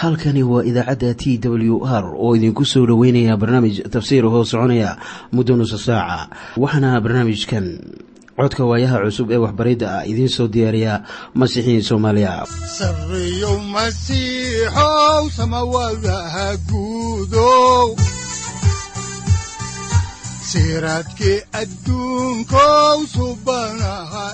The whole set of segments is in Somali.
halkani waa idaacadda t w r oo idinku soo dhoweynaya barnaamij tafsiir hoo soconaya muddo nusa saaca. Waxaana barnaamijkan codka waayaha cusub ee waxbaridda ah idiin soo diyaariya masiixiin soomaaliya. Masiixow samawadaha guudow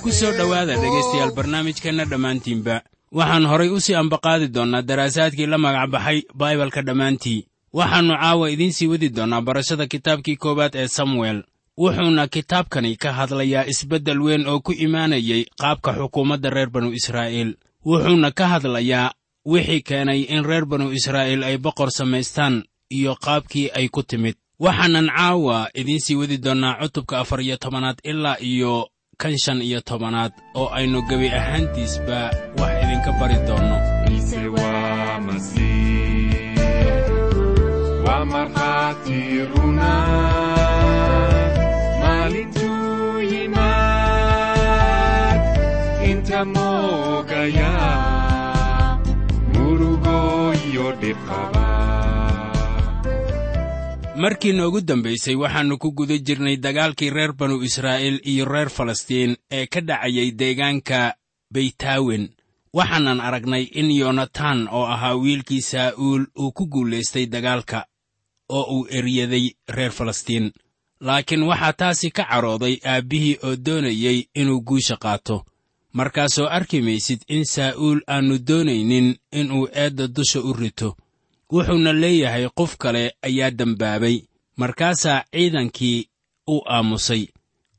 ku soo dhowaada dhegaystayaal barnaamijkeenna dhammaantiinba waxaan horay u sii ambaqaadi doonnaa daraasaadkii la magac baxay baibalka dhammaantii. Waxaannu caawa idiin sii wadi doonnaa barashada kitaabkii koowaad ee samuel. Wuxuuna kitaabkani ka hadlayaa isbeddel weyn oo ku imaanayay qaabka xukuumadda reer banu israa'iil. Wuxuuna ka hadlayaa wixii keenay in reer banu israa'iil ay boqor samaystaan iyo qaabkii ay ku timid. Waxaanan caawa idiin sii wadi doonnaa cutubka afar iyo tobanaad ilaa iyo kan shan iyo tobanaad oo aynu gebi ahaantiisba idinka bari doonno markii noogu dambaysay waxaannu ku guda jirnay dagaalkii reer banu israa'iil iyo reer falastiin ee ka dhacayay deegaanka beytaawen waxaanan aragnay in yonatan oo ahaa wiilkii saa'uul uu ku guulaystay dagaalka oo uu eryaday reer falastiin. Laakiin waxaa taasi ka cadhooday aabbihii oo doonayey inuu guusha qaato. Markaasoo arki maysid in saa'uul aannu doonaynin inuu eedda dusha u rito. Wuxuuna leeyahay qof kale ayaa dembaabay markaasaa ciidankii u aamusay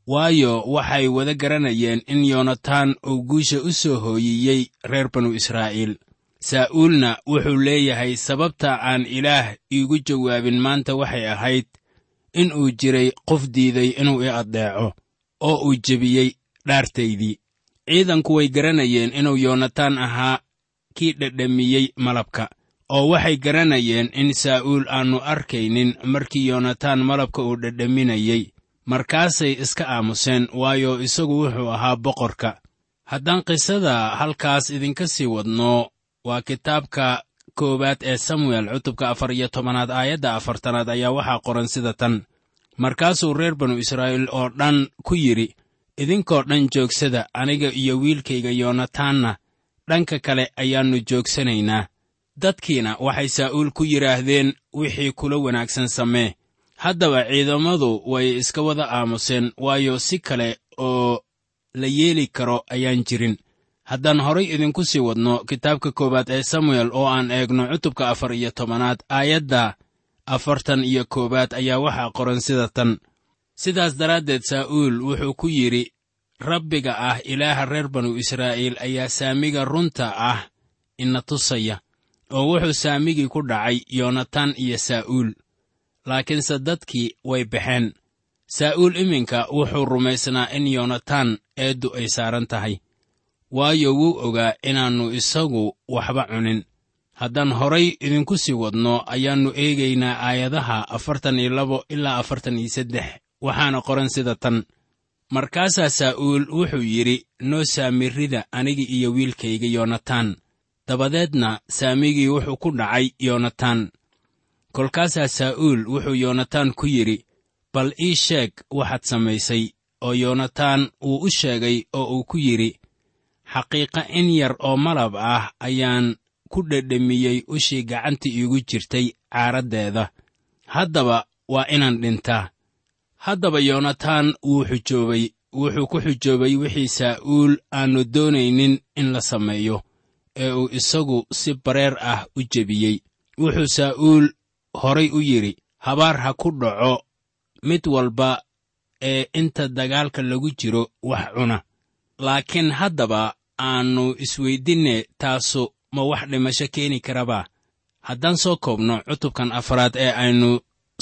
waayo waxay wada garanayeen in yonatan uu guusha u soo hooyiyey reer banu israa'iil. Saa'uulna wuxuu leeyahay sababta aan ilaah iigu jawaabin maanta waxay ahayd in uu jiray qof diiday inuu i addeeco oo uu jebiyey dhaartaydii. Ciidanku way garanayeen inuu yonatan ahaa kii dhedhamiyey malabka oo waxay garanayeen in saa'uul aannu arkaynin markii yonatan malabka uu dhedhaminayey markaasay iska aamuseen waayo isagu wuxuu ahaa boqorka. Haddaan qisada halkaas idinka sii wadno waa kitaabka koowaad ee samuel cutubka afar iyo tobanaad aayadda afartanaad ayaa waxaa qoran sida tan. Markaasuu reer banu israa'iil oo dhan ku yidhi idinkoo dhan joogsada aniga iyo wiilkayga yonatanna dhanka kale ayaannu joogsanaynaa dadkiina waxay saa'uul ku yidhaahdeen wixii kula wanaagsan samee haddaba ciidamadu way iska wada aamuseen waayo si kale oo la yeeli karo ayaan jirin. Haddaan horay idinku sii wadno kitaabka koowaad ee samuel oo aan eegno cutubka afar iyo tobanaad aayadda afartan iyo koowaad ayaa waxaa qoran sida tan. Sidaas daraaddeed saa'uul wuxuu ku yidhi rabbiga ah ilaaha reer banu israa'iil ayaa saamiga runta ah ina tusaya oo wuxuu saamigii ku dhacay yonatan iyo saa'uul laakiinse dadkii way baxeen. Saa'uul iminka wuxuu rumaysnaa in yonatan eeddu ay saaran tahay. Waayo wuu ogaa inaannu isagu waxba cunin. Haddaan horay idinku sii wadno ayaannu eegaynaa aayadaha afartan iyo labo ilaa afartan iyo saddex. Waxaana qoran sida tan. Markaasaa saa'uul wuxuu yidhi noo saamirrida anigi iyo wiilkayga yonatan. Dabadeedna saamigii wuxuu ku dhacay yonatan kolkaasaa saa'uul wuxuu yonatan ku yidhi bal ii sheeg waxaad samaysay oo yonatan wuu u sheegay oo uu ku yidhi xaqiiqa in yar oo malab ah ayaan ku dhedhamiyey ushii gacanta iigu jirtay caaraddeeda haddaba waa inaan dhintaa. Haddaba yonatan wuu xujoobay wuxuu ku xujoobay wixii saa'uul aannu doonaynin in la sameeyo ee uu isagu si bareer ah u jebiyey. Wuxuu saa'uul horay u yidhi habaar ha ku dhaco mid walba ee inta dagaalka lagu jiro wax cuna. Laakiin haddaba aannu isweydinne taasu ma wax dhimasho keeni karabaa haddaan soo koobno cutubkan afaraad ee aynu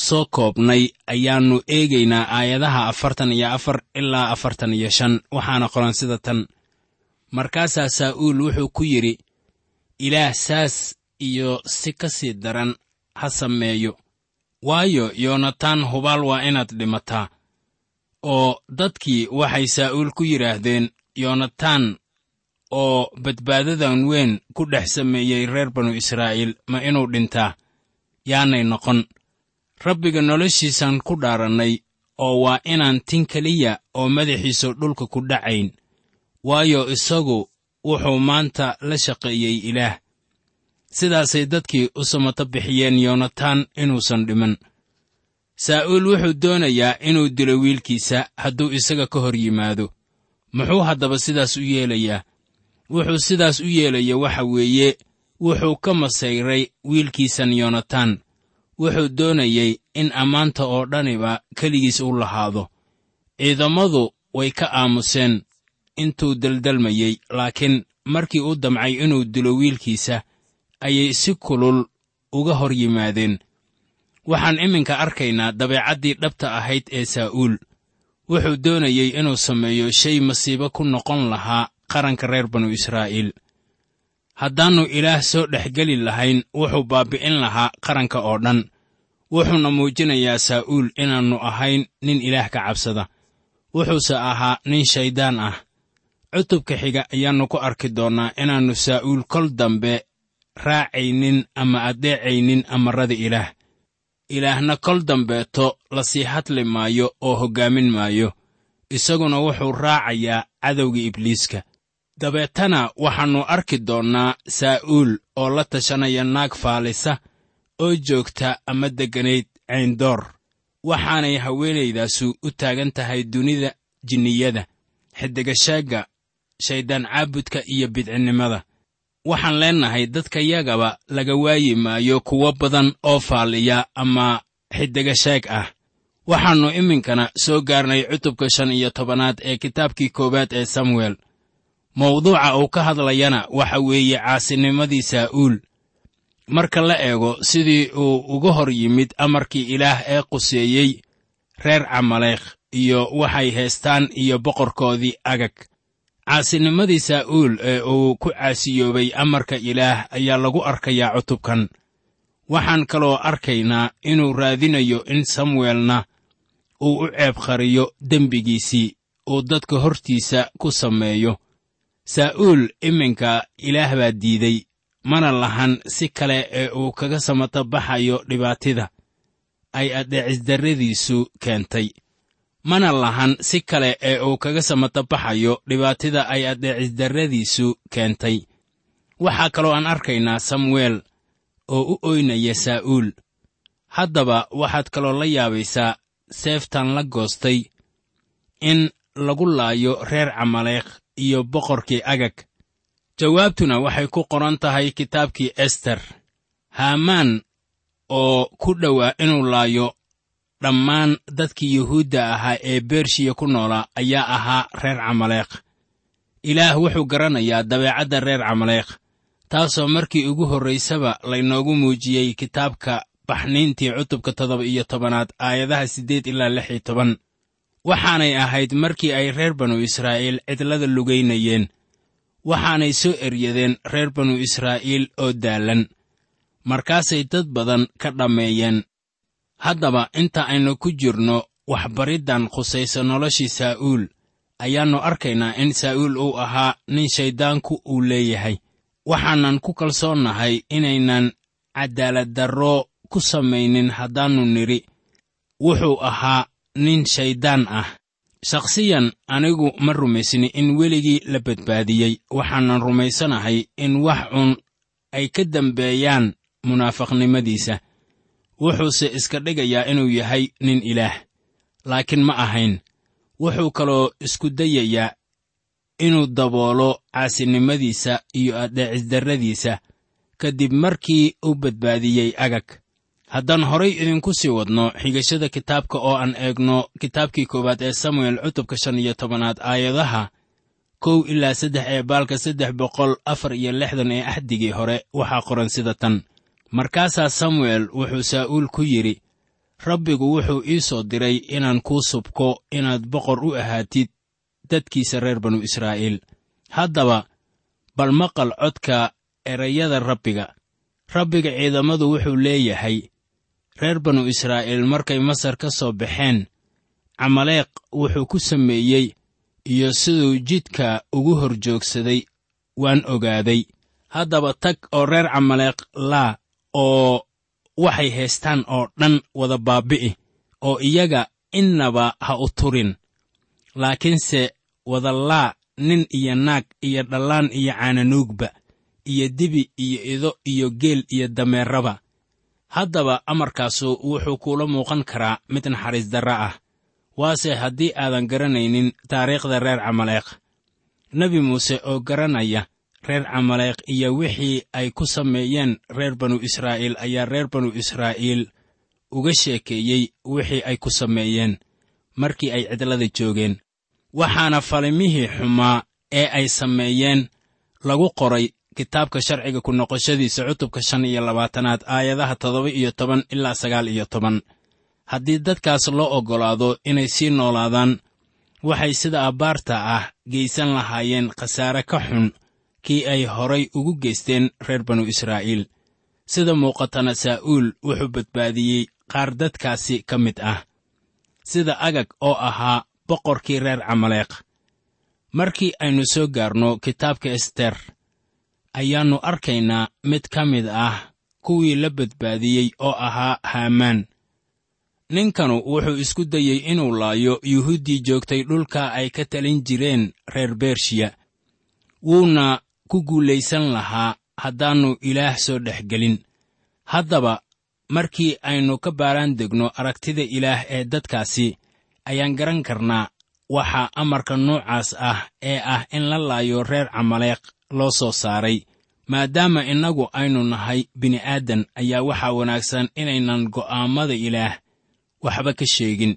soo koobnay ayaannu eegaynaa aayadaha afartan iyo afar ilaa afartan iyo shan. Waxaana qoran sida tan. Markaasaa saa'uul wuxuu ku yidhi ilaah saas iyo si ka sii daran ha sameeyo. Waayo yonatan hubaal waa inaad dhimataa. Oo dadkii waxay saa'uul ku yidhaahdeen yonatan oo badbaadadan weyn ku dhex sameeyey reer banu israa'iil ma inuu dhintaa? Yaanay noqon. Rabbiga noloshiisaan ku dhaarannay oo waa inaan tin keliya oo madaxiisu dhulka ku dhacayn. Waayo isagu wuxuu maanta la shaqeeyey ilaah sidaasay dadkii u samato bixiyeen yoonataan inuusan dhiman. Saa'uul wuxuu doonayaa inuu dilo wiilkiisa hadduu isaga ka hor yimaado. Muxuu haddaba sidaas u yeelayaa? Wuxuu sidaas u yeelaya waxa weeye wuxuu ka masayray wiilkiisan yoonataan wuxuu doonayey in ammaanta oo dhaniba keligiis u lahaado. Ciidammadu way ka aamuseen intuu daldalmayey laakiin markii u damcay inuu dilo wiilkiisa ayay si kulul uga hor yimaadeen. Waxaan iminka arkaynaa dabeecaddii dhabta ahayd ee saa'uul. Wuxuu doonayey inuu sameeyo shay masiibo ku noqon lahaa qaranka reer banu israa'iil. Haddaannu ilaah soo dhexgeli lahayn wuxuu baabbi'in lahaa qaranka oo dhan. Wuxuuna muujinayaa saa'uul inaannu ahayn nin ilaah ka cabsada. Wuxuuse ahaa nin shayddaan ah. Cutubka xiga ayaannu ku arki doonnaa inaannu saa'uul kol dambe raacaynin ama addeecaynin amarrada ilaah. Ilaahna kol dambeeto la sii hadli maayo oo hoggaamin maayo. Isaguna wuxuu raacayaa cadowga ibliiska. Dabeetana waxaannu arki doonnaa saa'uul oo la tashanaya naag faalisa oo joogta ama degganayd cayndoor. Waxaanay haweenaydaasu u taagan tahay dunida jinniyada xidigashaagga shayddaan caabudka iyo bidcinnimada waxaan leennahay dadkayagaba laga waayi maayo kuwo badan oo faaliya ama xidigashaag ah. Waxaannu iminkana soo gaarnay cutubka shan iyo tobanaad ee kitaabkii koowaad ee samuel. Mawduuca uu ka hadlayana waxa weeye caasinimadii saa'uul marka la eego sidii uu uga hor yimid amarkii ilaah ee quseeyey reer camaleekh iyo waxay haystaan iyo boqorkoodii agag caasinimadii saa'uul ee uu ku caasiyoobay amarka ilaah ayaa lagu arkayaa cutubkan. Waxaan kaloo arkaynaa inuu raadinayo in samuelna uu u ceeb qariyo dembigiisii uu dadka hortiisa ku sameeyo. Saa'uul iminka ilaah baa diiday mana lahan si kale ee uu kaga samato baxayo dhibaatida ay addeecisdarradiisu keentay mana lahan si kale ee uu kaga samato baxayo dhibaatida ay addeecisdarradiisu keentay. Waxaa kaloo aan arkaynaa samuel oo u oynaya saa'uul haddaba waxaad kaloo la yaabaysaa seeftan la goostay in lagu laayo reer camaleekh iyo boqorkii agag. Jawaabtuna waxay ku qoran tahay kitaabkii ester. Haamaan oo ku dhowaa inuu laayo dhammaan dadkii yuhuudda ahaa ee bershiya ku noolaa ayaa ahaa reer camaleekh ilaah wuxuu garanayaa dabeecadda reer camaleekh taasoo markii ugu horraysaba laynoogu muujiyey kitaabka baxniintii cutubka toddoba iyo tobanaad aayadaha siddeed ilaa lix iyo toban. Waxaanay ahayd markii ay reer banu israa'iil cidlada lugaynayeen waxaanay soo eryadeen reer banu israa'iil oo daallan markaasay dad badan ka dhammeeyeen haddaba inta aynu ku jirno waxbariddan khusaysa noloshii saa'uul ayaannu arkaynaa in saa'uul uu ahaa nin shayddaanku uu leeyahay. Waxaanan ku kalsoonnahay inaynan cadaaladdarro ku samaynin haddaannu nidhi wuxuu ahaa nin shayddaan ah. Shakhsiyan anigu ma rumaysni in weligii la badbaadiyey. Waxaanan rumaysanahay in wax cun ay ka dambeeyaan munaafiqnimadiisa wuxuuse iska dhigayaa inuu yahay nin ilaah. Laakiin ma ahayn wuxuu kaloo isku dayayaa inuu daboolo caasinimadiisa iyo addeecisdarradiisa kadib markii uu badbaadiyey agag. Haddaan horay idinku sii wadno xigashada kitaabka oo aan eegno kitaabkii koowaad ee samuel cutubka shan iyo tobanaad aayadaha kow ilaa saddex ee baalka saddex boqol afar iyo lixdan ee axdigii hore waxaa qoran sida tan markaasaa samuel wuxuu saa'uul ku yidhi rabbigu wuxuu ii soo diray inaan kuu subko inaad boqor u ahaatid dadkiisa reer banu israa'iil. Haddaba bal maqal codka erayada rabbiga. Rabbiga ciidamadu wuxuu leeyahay reer banu israa'iil markay masar ka soo baxeen camaleeq wuxuu ku sameeyey iyo siduu jidka ugu hor joogsaday waan ogaaday. Haddaba tag oo reer camaleeq laa oo waxay haystaan oo dhan wada baabbi'i oo iyaga innaba ha u turin. Laakiinse wada laa nin iyo naag iyo dhallaan iyo caananuugba iyo dibi iyo ido iyo geel iyo dameerraba haddaba amarkaasu wuxuu kuula muuqan karaa mid naxariis darra ah. Waase haddii aadan garanaynin taariikhda reer camaleeq. Nebi muuse oo garanaya reer camaleeq iyo wixii ay ku sameeyeen reer banu israa'iil ayaa reer banu israa'iil uga sheekeeyey wixii ay ku sameeyeen markii ay cidlada joogeen. Waxaana falimihii xumaa ee ay sameeyeen lagu qoray kitaabka sharciga ku noqoshadiisa cutubka shan iyo labaatanaad aayadaha toddoba iyo toban ilaa sagaal iyo toban. Haddii dadkaas loo oggolaado inay sii noolaadaan waxay sida abbaarta ah geysan lahaayeen khasaare ka xun kii ay horay ugu geysteen reer banu israa'iil. Sida muuqatana saa'uul wuxuu badbaadiyey qaar dadkaasi ka mid ah. Sida agag oo ahaa boqorkii reer camaleeq. Markii aynu soo gaarno kitaabka ester ayaannu arkaynaa mid ka mid ah kuwii la badbaadiyey oo ahaa haamaan. Ninkanu wuxuu isku dayey inuu laayo yuhuuddii joogtay dhulka ay ka talin jireen reer bershiya wuuna ku guulaysan lahaa haddaannu ilaah soo dhex gelin haddaba markii aynu ka baaraan degno aragtida ilaah ee dadkaasi ayaan garan karnaa waxaa amarka noocaas ah ee ah in la laayo reer camaleeq loo soo saaray maadaama innagu aynu nahay bini'aadan ayaa waxaa wanaagsan inaynan go'aammada ilaah waxba ka sheegin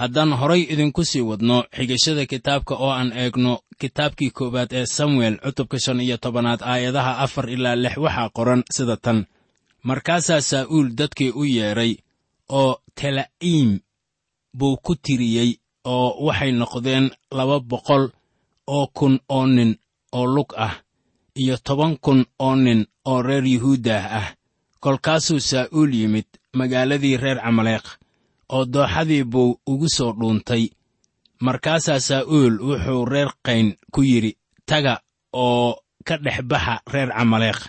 haddaan horay idinku sii wadno xigashada kitaabka oo aan eegno kitaabkii koowaad ee samuel cutubka shan iyo tobanaad aayadaha afar ilaa lix waxaa qoran sida tan. Markaasaa saa'uul dadkii u yeedhay oo tela'iim buu ku tiriyey oo waxay noqdeen laba boqol oo kun oo nin oo lug ah iyo toban kun oo nin oo reer yuhuuddah ah. Kolkaasuu saa'uul yimid magaaladii reer camaleeq oo dooxadii buu ugu soo dhuuntay. Markaasaa saa'uul wuxuu reer qayn ku yidhi taga oo ka dhex baxa reer camaleeq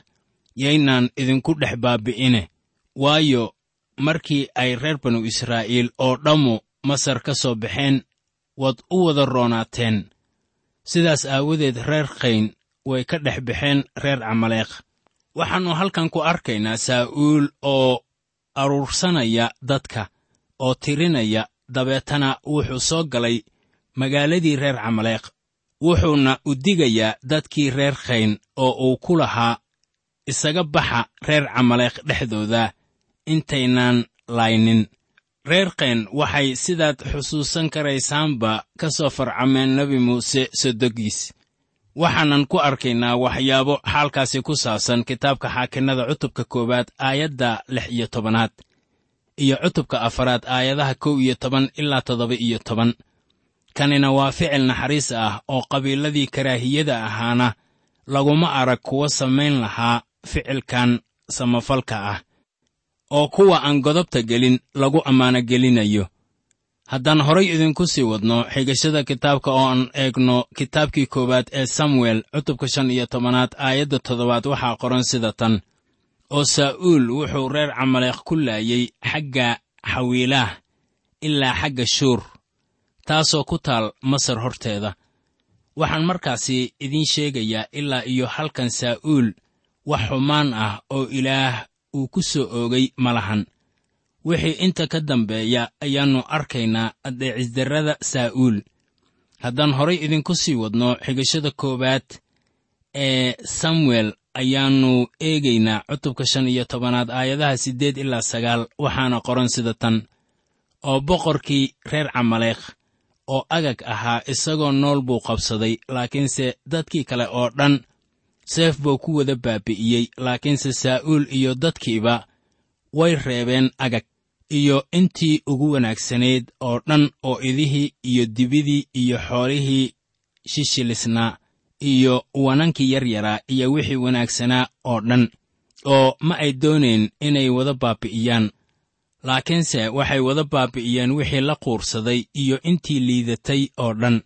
yaynaan idinku dhex baabbi'ine waayo markii ay reer banu israa'iil oo dhammu masar ka soo baxeen waad u wada roonaateen. Sidaas aawadeed reer qayn way ka dhex baxeen reer camaleeq. Waxaannu halkan ku arkaynaa saa'uul oo aruursanaya dadka oo tirinaya dabeetana wuxuu soo galay magaaladii reer camaleeq wuxuuna u digayaa dadkii reer khayn oo uu ku lahaa isaga baxa reer camaleeq dhexdooda. Intaynaan laynin. Reer kayn waxay sidaad xusuusan karaysaanba ka soo farcameen nebi muuse sodogiis waxaanan ku arkaynaa waxyaabo xaalkaasi ku saabsan kitaabka xaakinnada cutubka koowaad aayadda lix iyo tobanaad iyo cutubka afaraad aayadaha kow iyo toban ilaa toddoba iyo toban. Kanina waa ficil naxariis ah oo qabiiladii karaahiyada ahaana laguma arag kuwa samayn lahaa ficilkan samafalka ah oo kuwa aan godobta gelin lagu ammaano gelinayo. Haddaan horay idinku sii wadno xigashada kitaabka oo aan eegno kitaabkii koowaad ee samuel cutubka shan iyo tobanaad aayadda toddobaad waxaa qoran sida tan oo saa'uul wuxuu reer camaleeq ku laayey xagga xawiilaah ilaa xagga shuur taasoo ku taal masar horteeda. Waxaan markaasi idiin sheegayaa ilaa iyo halkan saa'uul wax xumaan ah oo ilaah uu ku soo oogay ma lahan. Wixii inta ka dambeeya ayaannu arkaynaa addeecisdarrada saa'uul haddaan horay idinku sii wadno xigashada koowaad ee samuel ayaannu eegaynaa cutubka shan iyo tobanaad aayadaha siddeed ilaa sagaal waxaana qoran sida tan. Oo boqorkii reer camaleekh oo agag ahaa isagoo nool buu qabsaday laakiinse dadkii kale oo dhan seef buu ku wada baabi'iyey laakiinse saa'uul iyo dadkiiba way reebeen agag iyo intii ugu wanaagsanayd oo dhan oo idihii iyo dibidii iyo xoolihii shishilisnaa iyo wanankii yaryaraa iyo wixii wanaagsanaa oo dhan oo ma ay doonayn inay wada baabi'iyaan. Laakiinse waxay wada baabi'iyeen wixii la quursaday iyo intii liidatay oo dhan.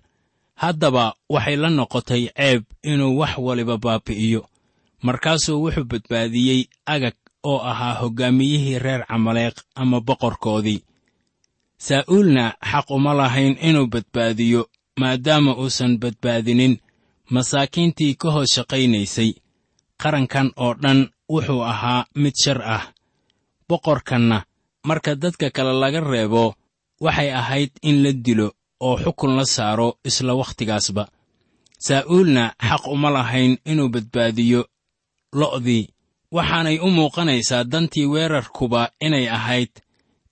Haddaba waxay la noqotay ceeb inuu wax waliba baabi'iyo. Markaasuu wuxuu badbaadiyey agag oo ahaa hoggaamiyihii reer camaleeq ama boqorkoodii. Saa'uulna xaq uma lahayn inuu badbaadiyo maadaama uusan badbaadinin masaakiintii ka hoos shaqaynaysay. Qarankan oo dhan wuxuu ahaa mid shar ah. Boqorkanna marka dadka kale laga reebo waxay ahayd in la dilo oo xukun la saaro isla wakhtigaasba. Saa'uulna xaq uma lahayn inuu badbaadiyo lo'dii waxaanay u muuqanaysaa dantii weerarkuba inay ahayd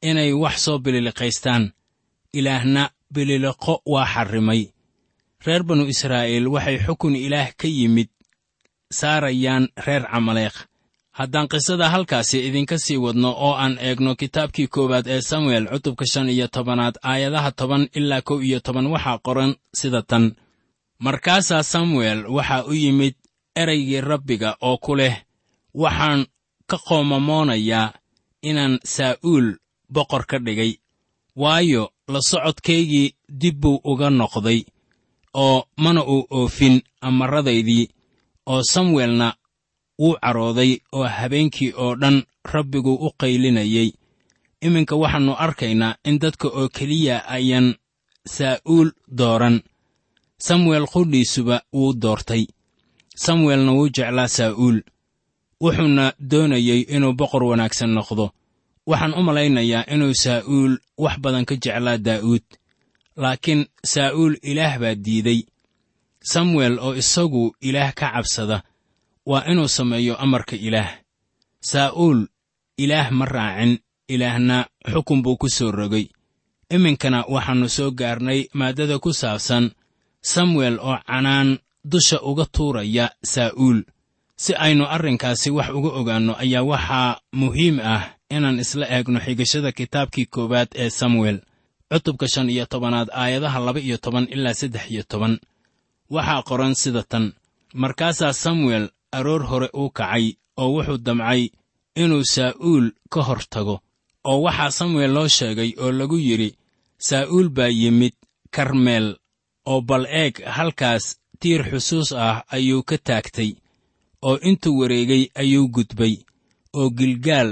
inay wax soo bililiqaystaan. Ilaahna bililiqo waa xarrimay reer banu israa'iil waxay xukun ilaah ka yimid saarayaan reer camaleekh haddaan qisada halkaasi idinka sii wadno oo aan eegno kitaabkii koowaad ee samuel cutubka shan iyo tobanaad aayadaha toban ilaa kow iyo toban waxaa qoran sida tan. Markaasaa samuel waxaa u yimid ereygii rabbiga oo ku leh waxaan ka qoomamoonayaa inaan saa'uul boqor ka dhigay waayo la socodkaygii dib buu uga noqday oo mana uu oofin amarradaydii oo samuelna wuu carooday oo habeenkii oo dhan rabbiguu u qaylinayey iminka waxaannu arkaynaa in dadka oo keliya ayaan saa'uul dooran. Samuel qudhiisuba wuu doortay. Samuelna wuu jeclaa saa'uul wuxuuna doonayey inuu boqor wanaagsan noqdo. Waxaan u malaynayaa inuu saa'uul wax badan ka jeclaa daa'uud laakiin saa'uul ilaah baa diiday. Samuel oo isagu ilaah ka cabsada waa inuu sameeyo amarka ilaah. Saa'uul ilaah ma raacin ilaahna xukun buu ku soo rogay. Iminkana waxaannu soo gaarnay maaddada ku saabsan samuel oo canaan dusha uga tuuraya saa'uul. Si aynu arrinkaasi wax uga ogaanno ayaa waxaa muhiim ah inaan isla eegno xigashada kitaabkii koowaad ee samuel cutubka shan iyo tobanaad aayadaha laba iyo toban ilaa saddex iyo toban. Waxaa qoran sida tan. Markaasaa samuel aroor hore uu kacay oo wuxuu damcay inuu saa'uul ka hor tago oo waxaa samuel loo sheegay oo lagu yidhi saa'uul baa yimid karmeel oo bal eeg halkaas tiir xusuus ah ayuu ka taagtay oo intuu wareegay ayuu gudbay oo gilgaal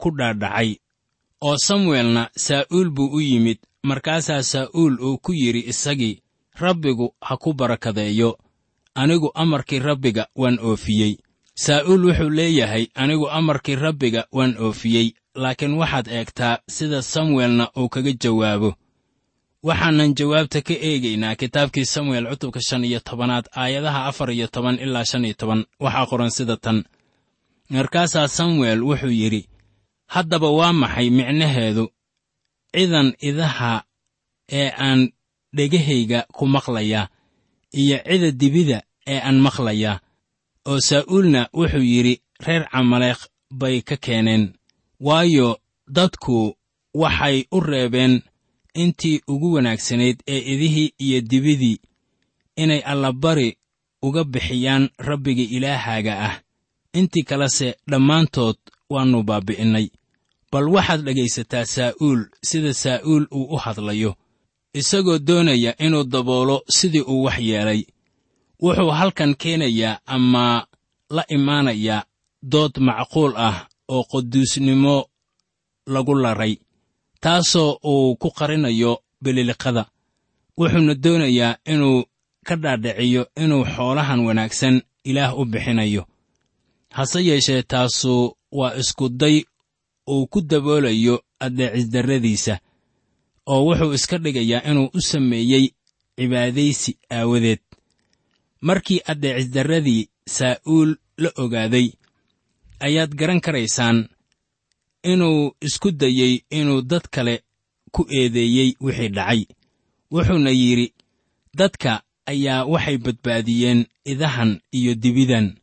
ku dhaadhacay. Oo samuelna saa'uul buu u yimid markaasaa saa'uul uu ku yidhi isagii rabbigu ha ku barakadeeyo anigu amarkii rabbiga waan oofiyey. Saa'uul wuxuu leeyahay anigu amarkii rabbiga waan oofiyey laakiin waxaad eegtaa sida samuelna uu kaga jawaabo. Waxaanan jawaabta ka eegaynaa kitaabkii samuel cutubka shan iyo tobanaad aayadaha afar iyo toban ilaa shan iyo toban. Waxaa qoran sida tan. Markaasaa samuel wuxuu yidhi haddaba waa maxay micnaheedu cidan idaha ee aan dhegahayga ku maqlayaa iyo cida dibida ee aan maqlayaa oo saa'uulna wuxuu yidhi reer camaleekh bay ka keeneen waayo dadku waxay u reebeen intii ugu wanaagsanayd ee idihii iyo dibidii inay allabari uga bixiyaan rabbiga ilaahaaga ah. Intii kalese dhammaantood waannu baabbi'innay bal waxaad dhegaysataa saa'uul sida saa'uul uu u hadlayo isagoo doonaya inuu daboolo sidii uu wax yeelay. Wuxuu halkan keenayaa ama la imaanayaa dood macquul ah oo quduusnimo lagu laray taasoo uu ku qarinayo bililiqada. Wuxuuna doonayaa inuu ka dhaadhiciyo inuu xoolahan wanaagsan ilaah u bixinayo. Hase yeeshee taasu waa iskuday uu ku daboolayo addeecisdarradiisa oo wuxuu iska dhigayaa inuu u sameeyey cibaadaysi aawadeed. Markii addeecisdarradii saa'uul la ogaaday ayaad garan karaysaan inuu isku dayey inuu dad kale ku eedeeyey wixii dhacay. Wuxuuna yidhi dadka ayaa waxay badbaadiyeen idahan iyo dibidan.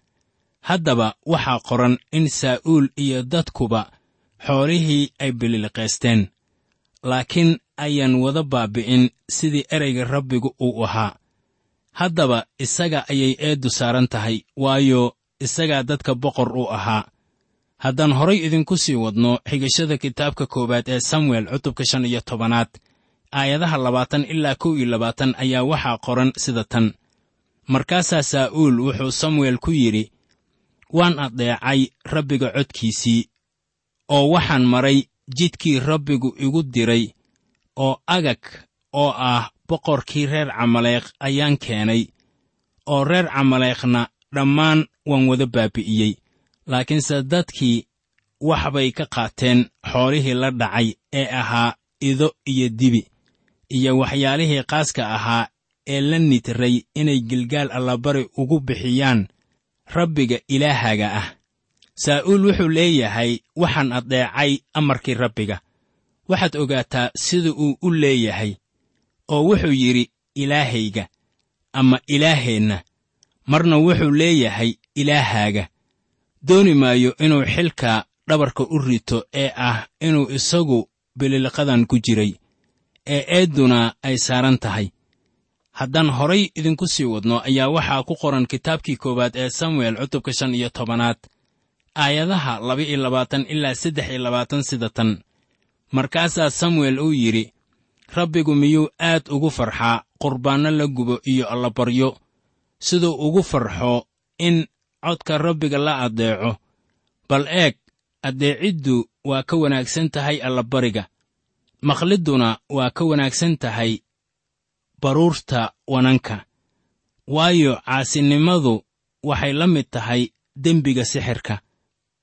Haddaba waxaa qoran in saa'uul iyo dadkuba xoolihii ay bililiqaysteen laakiin ayaan wada baabbi'in sidii ereyga rabbigu uu ahaa. Haddaba isaga ayay eeddu saaran tahay waayo isagaa dadka boqor u ahaa. Haddaan horay idinku sii wadno xigashada kitaabka koowaad ee samuel cutubka shan iyo tobanaad aayadaha labaatan ilaa kow iyo labaatan ayaa waxaa qoran sida tan. Markaasaa saa'uul wuxuu samuel ku yidhi waan addeecay rabbiga codkiisii oo waxaan maray jidkii rabbigu igu diray oo agag oo ah boqorkii reer camaleekh ayaan keenay oo reer camaleekhna dhammaan waan wada baabi'iyey. Laakiinse dadkii wax bay ka qaateen xoolihii la dhacay ee ahaa ido iyo dibi iyo waxyaalihii qaaska ahaa ee la nitray inay gilgaal allabari ugu bixiyaan rabbiga ilaahaga ah saa'uul wuxuu leeyahay waxaan addeecay amarkii rabbiga. Waxaad ogaataa sida uu u leeyahay oo wuxuu yidhi ilaahayga ama ilaaheenna. Marna wuxuu leeyahay ilaahaaga dooni maayo inuu xilka dhabarka u rito ee ah inuu isagu bililqadan ku jiray ee eedduna ay saaran tahay. Haddaan horay idinku sii wadno ayaa waxaa ku qoran kitaabkii koowaad ee samuel cutubka shan iyo tobanaad aayadaha laba iyo labaatan ilaa saddex iyo labaatan sida tan markaasaa samuel uu yidhi rabbigu miyuu aad ugu farxaa qurbaanno la gubo iyo allabaryo siduu ugu farxo in codka rabbiga la addeeco. Bal eeg addeeciddu waa ka wanaagsan tahay allabariga maqlidduna waa ka wanaagsan tahay baruurta wananka. Waayo caasinimadu waxay la mid tahay dembiga sixirka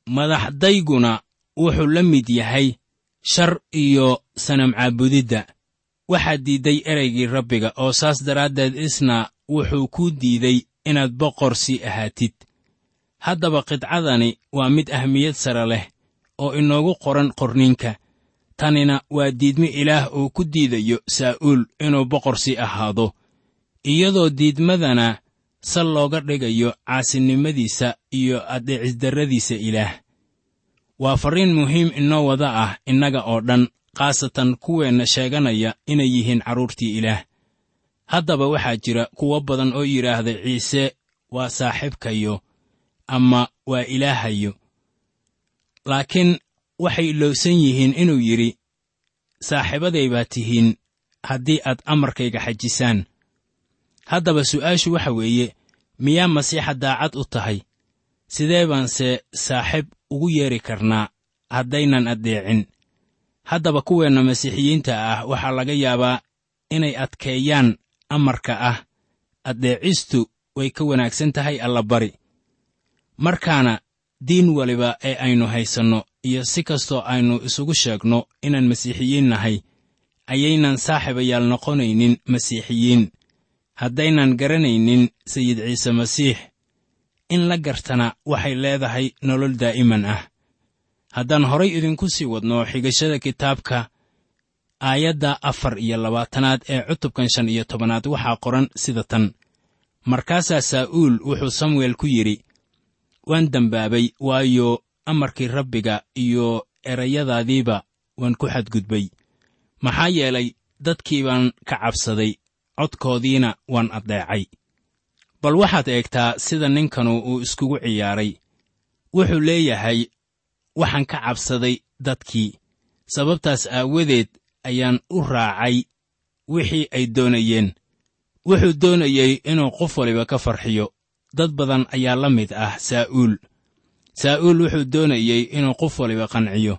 madaxdayguna wuxuu la mid yahay shar iyo sanam caabudidda. Waxaa diidday ereygii rabbiga oo saas daraaddeed isna wuxuu kuu diiday inaad boqor sii ahaatid. Haddaba qidcadani waa mid ahmiyad sare leh oo inoogu qoran qorniinka. Tanina waa diidmo ilaah uu ku diidayo saa'uul inuu boqor sii ahaado. Iyadoo diidmadana sal looga dhigayo caasinimadiisa iyo addeecisdarradiisa ilaah. Waa farriin muhiim inoo wada ah innaga oo dhan khaasatan kuweenna sheeganaya inay yihiin carruurtii ilaah. Haddaba waxaa jira kuwo badan oo yidhaahda ciise waa saaxiibkayo ama waa ilaahayo. Laakiin waxay ilowsan yihiin inuu yidhi saaxiibaday baa tihiin haddii aad amarkayga xajisaan haddaba su'aashu waxa weeye miyaa masiixa daacad u tahay? Sidee baanse saaxiib ugu yeedhi karnaa haddaynan addeecin? Haddaba kuweenna masiixiyiinta ah waxaa laga yaabaa inay adkeeyaan amarka ah. Addeecistu way ka wanaagsan tahay allabari markaana diin waliba ee aynu haysanno iyo si kastoo aynu isugu sheegno inaan masiixiyiin nahay ayaynan saaxiibayaal noqonaynin masiixiyiin haddaynan garanaynin sayid ciise masiix in la gartana waxay leedahay nolol daa'iman ah. Haddaan horay idinku sii wadno xigashada kitaabka aayadda afar iyo labaatanaad ee cutubkan shan iyo tobanaad waxaa qoran sida tan. Markaasaa saa'uul wuxuu samuel ku yidhi waan dembaabay waayo amarkii rabbiga iyo erayadaadiiba waan ku xadgudbay. Maxaa yeelay dadkii baan ka cabsaday codkoodiina waan addeecay. Bal waxaad eegtaa sida ninkanu uu iskugu ciyaaray. Wuxuu leeyahay waxaan ka cabsaday dadkii. Sababtaas aawadeed ayaan u raacay wixii ay doonayeen. Wuxuu doonayey inuu qof waliba ka farxiyo. Dad badan ayaa la mid ah saa'uul. Saa'uul wuxuu doonayey inuu qof waliba qanciyo.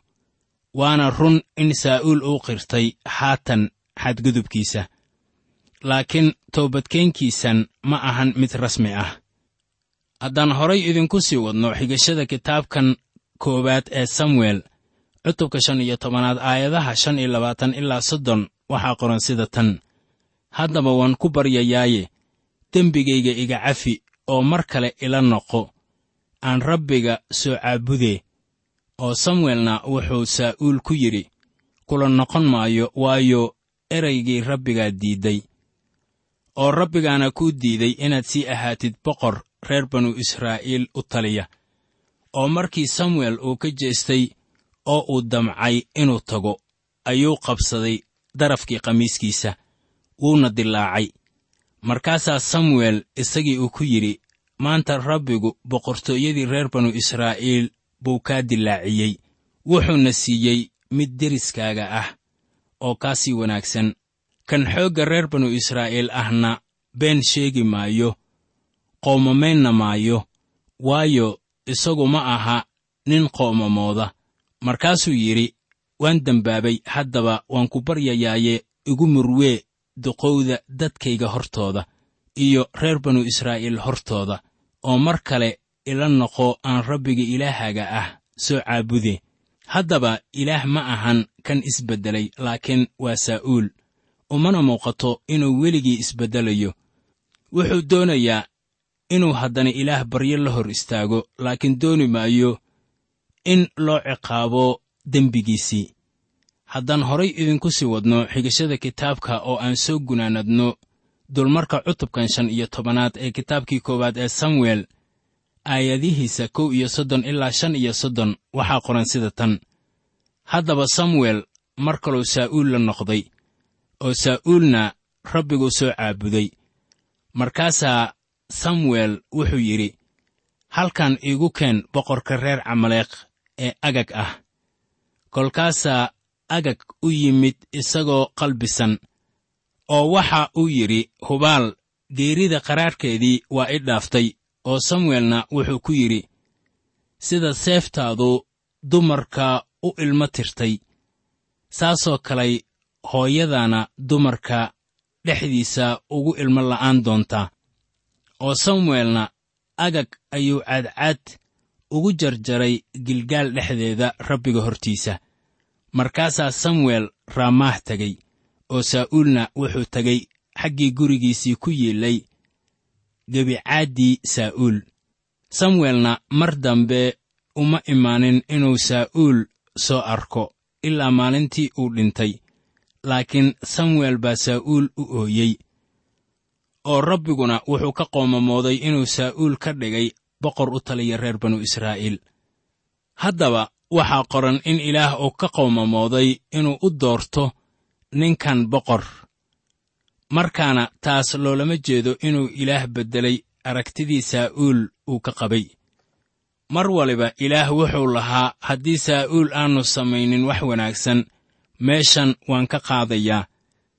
Waana run in saa'uul uu qirtay haatan xadgudubkiisa laakiin toobadkeenkiisan ma ahan mid rasmi ah. Haddaan horay idinku sii wadno xigashada kitaabkan koowaad ee samuel cutubka shan iyo tobanaad aayadaha shan iyo labaatan ilaa soddon waxaa qoran sida tan. Haddaba waan ku baryayaaye dembigayga iga cafi oo mar kale ila noqo aan rabbiga soo caabudee oo samuelna wuxuu saa'uul ku yidhi kula noqon maayo waayo eraygii rabbigaa diidday oo rabbigaana kuu diiday inaad sii ahaatid boqor reer banu israa'iil u taliya oo markii samuel uu ka jeestay oo uu damcay inuu tago ayuu qabsaday darafkii qamiiskiisa wuuna dilaacay markaasaa samuel isagii uu ku yidhi maanta rabbigu boqortooyadii reer banu israa'iil buu kaa dilaaciyey wuxuuna siiyey mid deriskaaga ah oo kaa sii wanaagsan kan xoogga reer banu israa'iil ahna been sheegi maayo qoomamaynna maayo waayo isagu ma aha nin qoomamooda. Markaasuu yidhi waan dembaabay haddaba waan ku baryayaaye igu murwee duqowda dadkayga hortooda iyo reer banu israa'iil hortooda oo mar kale ila noqo aan rabbiga ilaahaga ah soo caabude haddaba ilaah ma ahan kan isbeddelay laakiin waa saa'uul umana muuqato inuu weligii isbeddelayo wuxuu doonayaa inuu haddana ilaah baryo la hor istaago laakiin dooni maayo in loo ciqaabo dembigiisii. Haddaan horay idinku sii wadno xigashada kitaabka oo aan soo gunaanadno dulmarka cutubkan shan iyo tobanaad ee kitaabkii koowaad ee samuel aayadihiisa kow iyo soddon ilaa shan iyo soddon waxaa qoran sida tan. Haddaba samuel mar kaluu saa'uul la noqday oo saa'uulna rabbiguu soo caabuday. Markaasaa samuel wuxuu yidhi halkan iigu keen boqorka reer camaleeq ee agag ah. Kolkaasaa agag u yimid isagoo qalbisan oo waxa uu yidhi hubaal geerida qaraarhkeedii waa i dhaaftay oo samuelna wuxuu ku yidhi sida seeftaadu dumarka u ilmo tirtay saasoo kalay hooyadana dumarka dhexdiisa ugu ilmo la'aan doontaa oo samuelna agag ayuu cadcad ugu jarjaray gilgaal dhexdeeda rabbiga hortiisa. Markaasaa samuel raamaah tegey oo saa'uulna wuxuu tegey xaggii gurigiisii ku yiillay gebicaaddii saa'uul samuelna mar dambe uma imaanin inuu saa'uul soo arko ilaa maalintii uu dhintay laakiin samuel baa saa'uul u ooyey oo rabbiguna wuxuu ka qoomamooday inuu saa'uul ka dhigay boqor u taliya reer banu israa'iil. Haddaba waxaa qoran in ilaah uu ka qoomamooday inuu u doorto ninkan boqor markaana taas loolama jeedo inuu ilaah beddelay aragtidii saa'uul uu ka qabay. Mar waliba ilaah wuxuu lahaa haddii saa'uul aannu samaynin wax wanaagsan meeshan waan ka qaadayaa.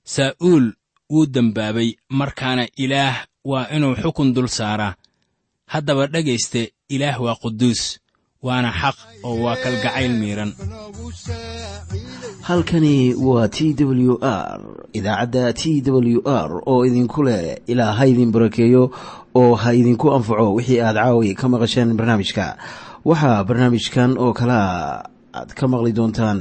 Saa'uul wuu dembaabay markaana ilaah waa inuu xukun dul saaraa. Haddaba dhegayste ilaah waa quduus waana xaq oo waa kalgacayl miidhan halkani waa t w r idaacadda t w r oo idinku leh ilaa ha idin barakeeyo oo ha idinku anfaco wixii aad caawi ka maqasheen barnaamijka. Waxaa barnaamijkan oo kalaa aad ka maqli doontaan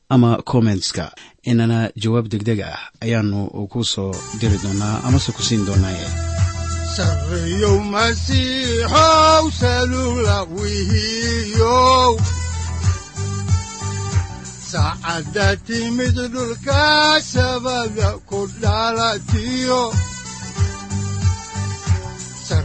ama kommentska inana jawaab degdeg ah ayaanu ku soo diri doonaa amase ku siin doonaaye saacadda timid dhulka sabada ku dhalatiyo